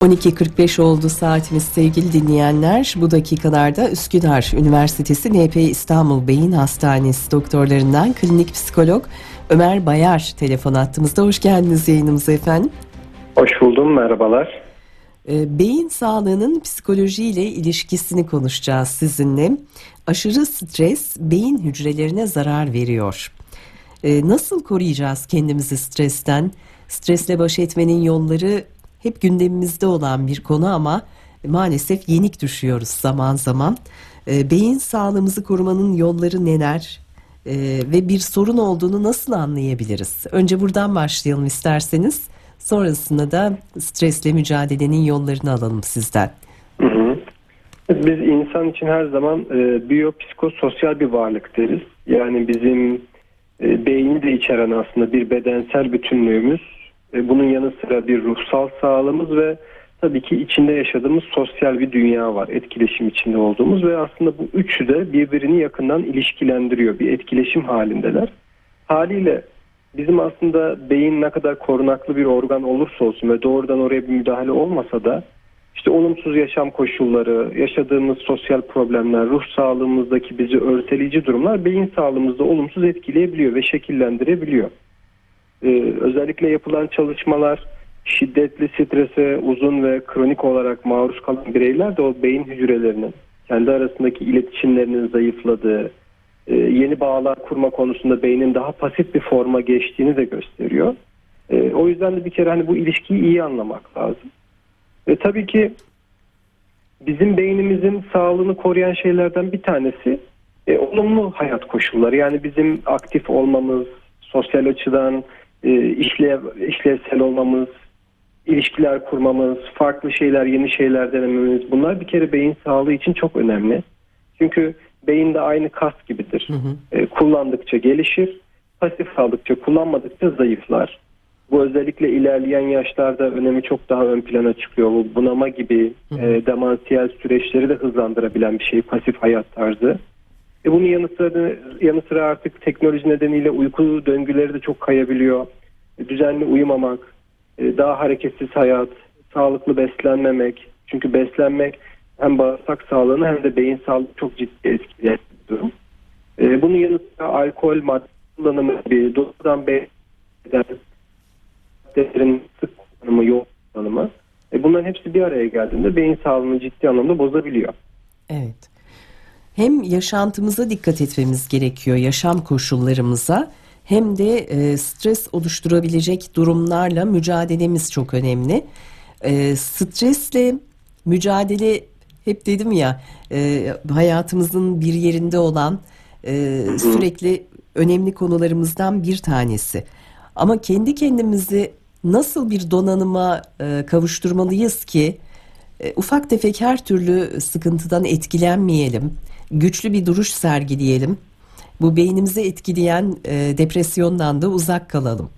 12.45 oldu saatimiz sevgili dinleyenler. Bu dakikalarda Üsküdar Üniversitesi NP İstanbul Beyin Hastanesi doktorlarından klinik psikolog Ömer Bayar telefon attığımızda. Hoş geldiniz yayınımıza efendim. Hoş buldum, merhabalar. Ee, beyin sağlığının psikolojiyle ilişkisini konuşacağız sizinle. Aşırı stres beyin hücrelerine zarar veriyor. Ee, nasıl koruyacağız kendimizi stresten? Stresle baş etmenin yolları hep gündemimizde olan bir konu ama maalesef yenik düşüyoruz zaman zaman. E, beyin sağlığımızı korumanın yolları neler e, ve bir sorun olduğunu nasıl anlayabiliriz? Önce buradan başlayalım isterseniz. Sonrasında da stresle mücadelenin yollarını alalım sizden. Hı hı. Biz insan için her zaman e, biyopsikososyal bir varlık deriz. Yani bizim e, beyni de içeren aslında bir bedensel bütünlüğümüz bunun yanı sıra bir ruhsal sağlığımız ve tabii ki içinde yaşadığımız sosyal bir dünya var. Etkileşim içinde olduğumuz ve aslında bu üçü de birbirini yakından ilişkilendiriyor. Bir etkileşim halindeler. Haliyle bizim aslında beyin ne kadar korunaklı bir organ olursa olsun ve doğrudan oraya bir müdahale olmasa da işte olumsuz yaşam koşulları, yaşadığımız sosyal problemler, ruh sağlığımızdaki bizi örteleyici durumlar beyin sağlığımızda olumsuz etkileyebiliyor ve şekillendirebiliyor e, özellikle yapılan çalışmalar şiddetli strese uzun ve kronik olarak maruz kalan bireyler de o beyin hücrelerinin kendi arasındaki iletişimlerinin zayıfladığı, e, yeni bağlar kurma konusunda beynin daha pasif bir forma geçtiğini de gösteriyor. E, o yüzden de bir kere hani bu ilişkiyi iyi anlamak lazım. Ve tabii ki bizim beynimizin sağlığını koruyan şeylerden bir tanesi e, olumlu hayat koşulları. Yani bizim aktif olmamız, sosyal açıdan e, işlev, işlevsel olmamız, ilişkiler kurmamız, farklı şeyler, yeni şeyler denememiz bunlar bir kere beyin sağlığı için çok önemli. Çünkü beyin de aynı kas gibidir. Hı hı. E, kullandıkça gelişir, pasif kaldıkça, kullanmadıkça zayıflar. Bu özellikle ilerleyen yaşlarda önemi çok daha ön plana çıkıyor. Bu bunama gibi hı hı. e, demansiyel süreçleri de hızlandırabilen bir şey pasif hayat tarzı. E bunun yanı sıra, yanı sıra artık teknoloji nedeniyle uyku döngüleri de çok kayabiliyor. E, düzenli uyumamak, e, daha hareketsiz hayat, sağlıklı beslenmemek. Çünkü beslenmek hem bağırsak sağlığını hem de beyin sağlığını çok ciddi etkiliyor. E, bunun yanı sıra alkol, madde kullanımı gibi doğrudan maddelerin sık kullanımı, yoğun kullanımı. E, bunların hepsi bir araya geldiğinde beyin sağlığını ciddi anlamda bozabiliyor. Evet hem yaşantımıza dikkat etmemiz gerekiyor, yaşam koşullarımıza hem de e, stres oluşturabilecek durumlarla mücadelemiz çok önemli. E, stresle mücadele hep dedim ya e, hayatımızın bir yerinde olan e, sürekli önemli konularımızdan bir tanesi. Ama kendi kendimizi nasıl bir donanıma e, kavuşturmalıyız ki e, ufak tefek her türlü sıkıntıdan etkilenmeyelim güçlü bir duruş sergileyelim. Bu beynimizi etkileyen e, depresyondan da uzak kalalım.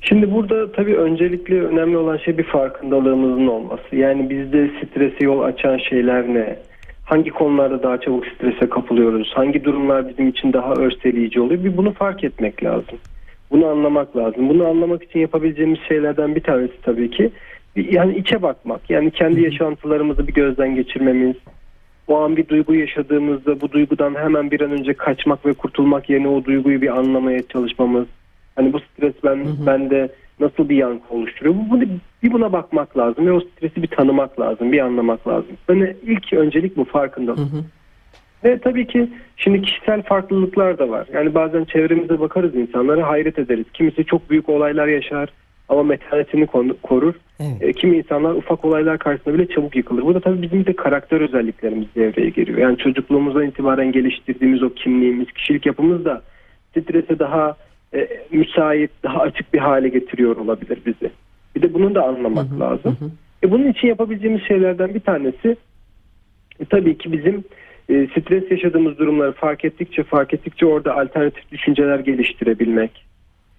Şimdi burada tabii öncelikle önemli olan şey bir farkındalığımızın olması. Yani bizde strese yol açan şeyler ne? Hangi konularda daha çabuk strese kapılıyoruz? Hangi durumlar bizim için daha örseleyici oluyor? Bir bunu fark etmek lazım. Bunu anlamak lazım. Bunu anlamak için yapabileceğimiz şeylerden bir tanesi tabii ki yani içe bakmak. Yani kendi yaşantılarımızı bir gözden geçirmemiz, o an bir duygu yaşadığımızda bu duygudan hemen bir an önce kaçmak ve kurtulmak yerine o duyguyu bir anlamaya çalışmamız. Hani bu stres ben hı hı. bende nasıl bir yankı oluşturuyor? Bu, bir buna bakmak lazım ve o stresi bir tanımak lazım, bir anlamak lazım. Yani ilk öncelik bu farkındalık. Hı hı. Ve tabii ki şimdi kişisel farklılıklar da var. Yani bazen çevremize bakarız insanlara hayret ederiz. Kimisi çok büyük olaylar yaşar ama metanetini korur. Evet. E, kimi insanlar ufak olaylar karşısında bile çabuk yıkılır. Bu da tabii bizim de karakter özelliklerimiz devreye giriyor. Yani çocukluğumuzdan itibaren geliştirdiğimiz o kimliğimiz, kişilik yapımız da strese daha e, müsait, daha açık bir hale getiriyor olabilir bizi. Bir de bunu da anlamak hı hı, lazım. Hı. E, bunun için yapabileceğimiz şeylerden bir tanesi e, tabii ki bizim e, stres yaşadığımız durumları fark ettikçe fark ettikçe orada alternatif düşünceler geliştirebilmek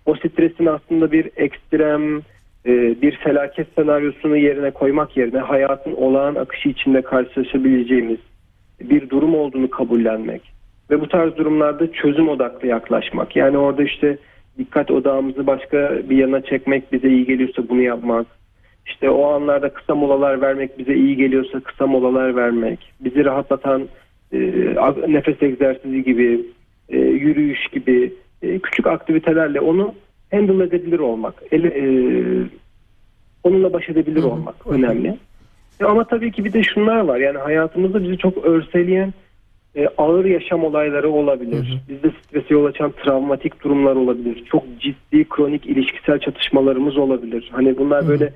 o stresin aslında bir ekstrem e, bir felaket senaryosunu yerine koymak yerine hayatın olağan akışı içinde karşılaşabileceğimiz bir durum olduğunu kabullenmek ve bu tarz durumlarda çözüm odaklı yaklaşmak. Yani orada işte dikkat odağımızı başka bir yana çekmek bize iyi geliyorsa bunu yapmak. işte o anlarda kısa molalar vermek bize iyi geliyorsa kısa molalar vermek, bizi rahatlatan e, nefes egzersizi gibi, e, yürüyüş gibi e, küçük aktivitelerle onu handle edebilir olmak, ele, e, onunla baş edebilir olmak önemli. E, ama tabii ki bir de şunlar var yani hayatımızda bizi çok örseleyen e, ağır yaşam olayları olabilir. Hı hı. Bizde strese yol açan travmatik durumlar olabilir. Çok ciddi kronik ilişkisel çatışmalarımız olabilir. Hani bunlar hı hı. böyle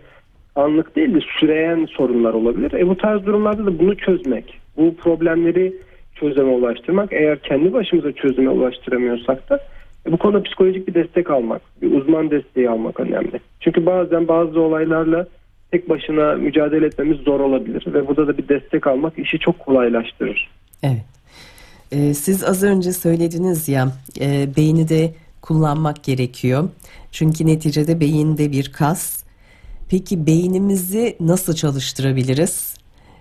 anlık değil de süreyen sorunlar olabilir. E bu tarz durumlarda da bunu çözmek, bu problemleri çözüme ulaştırmak eğer kendi başımıza çözüme ulaştıramıyorsak da bu konuda psikolojik bir destek almak, bir uzman desteği almak önemli. Çünkü bazen bazı olaylarla tek başına mücadele etmemiz zor olabilir ve burada da bir destek almak işi çok kolaylaştırır. Evet. Ee, siz az önce söylediniz ya e, beyni de kullanmak gerekiyor. Çünkü neticede beyinde bir kas. Peki beynimizi nasıl çalıştırabiliriz?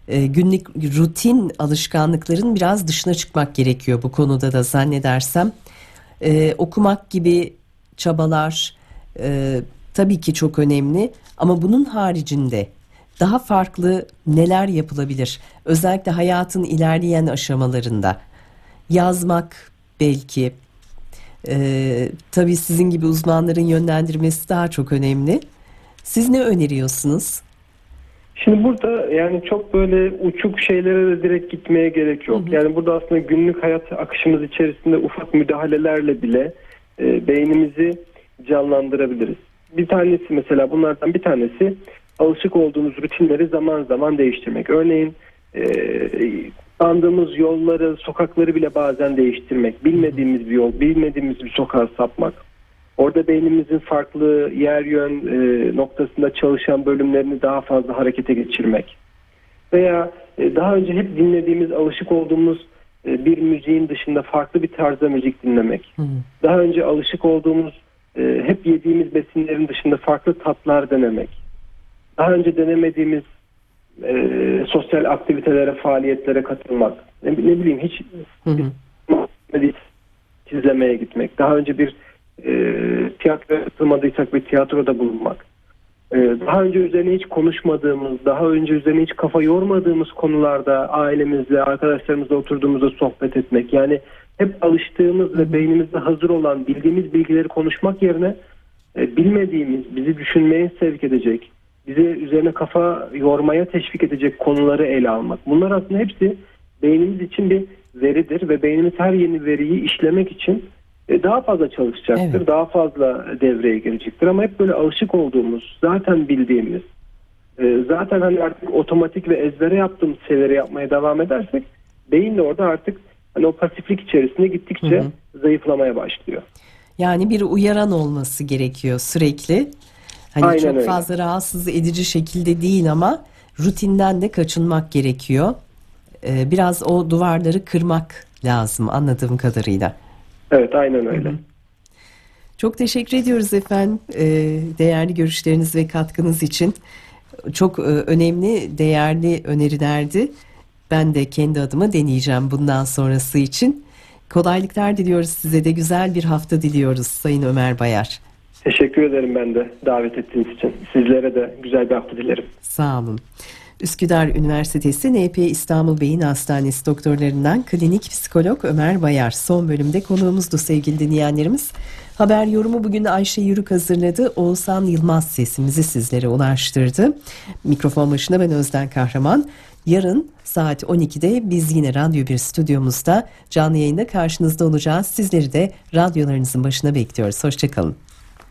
Ee, günlük rutin alışkanlıkların biraz dışına çıkmak gerekiyor bu konuda da zannedersem. Ee, okumak gibi çabalar e, tabii ki çok önemli ama bunun haricinde daha farklı neler yapılabilir? Özellikle hayatın ilerleyen aşamalarında yazmak belki e, tabii sizin gibi uzmanların yönlendirmesi daha çok önemli. Siz ne öneriyorsunuz? Şimdi burada yani çok böyle uçuk şeylere de direkt gitmeye gerek yok. Hı hı. Yani burada aslında günlük hayat akışımız içerisinde ufak müdahalelerle bile e, beynimizi canlandırabiliriz. Bir tanesi mesela bunlardan bir tanesi alışık olduğumuz rutinleri zaman zaman değiştirmek. Örneğin e, andığımız yolları, sokakları bile bazen değiştirmek. Bilmediğimiz bir yol, bilmediğimiz bir sokağa sapmak. Orada beynimizin farklı yer yön e, noktasında çalışan bölümlerini daha fazla harekete geçirmek. Veya e, daha önce hep dinlediğimiz, alışık olduğumuz e, bir müziğin dışında farklı bir tarzda müzik dinlemek. Hı. Daha önce alışık olduğumuz, e, hep yediğimiz besinlerin dışında farklı tatlar denemek. Daha önce denemediğimiz e, sosyal aktivitelere, faaliyetlere katılmak. Ne, ne bileyim hiç hı hı. izlemeye gitmek. Daha önce bir e, tiyatroya katılmadıysak bir tiyatroda bulunmak. E, daha önce üzerine hiç konuşmadığımız, daha önce üzerine hiç kafa yormadığımız konularda ailemizle, arkadaşlarımızla oturduğumuzda sohbet etmek. Yani hep alıştığımız ve beynimizde hazır olan bildiğimiz bilgileri konuşmak yerine e, bilmediğimiz, bizi düşünmeye sevk edecek, bizi üzerine kafa yormaya teşvik edecek konuları ele almak. Bunlar aslında hepsi beynimiz için bir veridir ve beynimiz her yeni veriyi işlemek için daha fazla çalışacaktır, evet. daha fazla devreye girecektir ama hep böyle alışık olduğumuz, zaten bildiğimiz, e, zaten hani artık otomatik ve ezbere yaptığımız şeyleri yapmaya devam edersek beyin de orada artık hani o pasiflik içerisinde gittikçe hı hı. zayıflamaya başlıyor. Yani bir uyaran olması gerekiyor sürekli. Hani Aynen çok öyle. fazla rahatsız edici şekilde değil ama rutinden de kaçınmak gerekiyor. Ee, biraz o duvarları kırmak lazım anladığım kadarıyla. Evet aynen öyle. Çok teşekkür ediyoruz efendim ee, değerli görüşleriniz ve katkınız için. Çok e, önemli, değerli önerilerdi. Ben de kendi adıma deneyeceğim bundan sonrası için. Kolaylıklar diliyoruz size de güzel bir hafta diliyoruz Sayın Ömer Bayar. Teşekkür ederim ben de davet ettiğiniz için. Sizlere de güzel bir hafta dilerim. Sağ olun. Üsküdar Üniversitesi NP İstanbul Beyin Hastanesi doktorlarından klinik psikolog Ömer Bayar son bölümde konuğumuzdu sevgili dinleyenlerimiz. Haber yorumu bugün Ayşe Yürük hazırladı. Oğuzhan Yılmaz sesimizi sizlere ulaştırdı. Mikrofon başında ben Özden Kahraman. Yarın saat 12'de biz yine Radyo 1 stüdyomuzda canlı yayında karşınızda olacağız. Sizleri de radyolarınızın başına bekliyoruz. Hoşçakalın.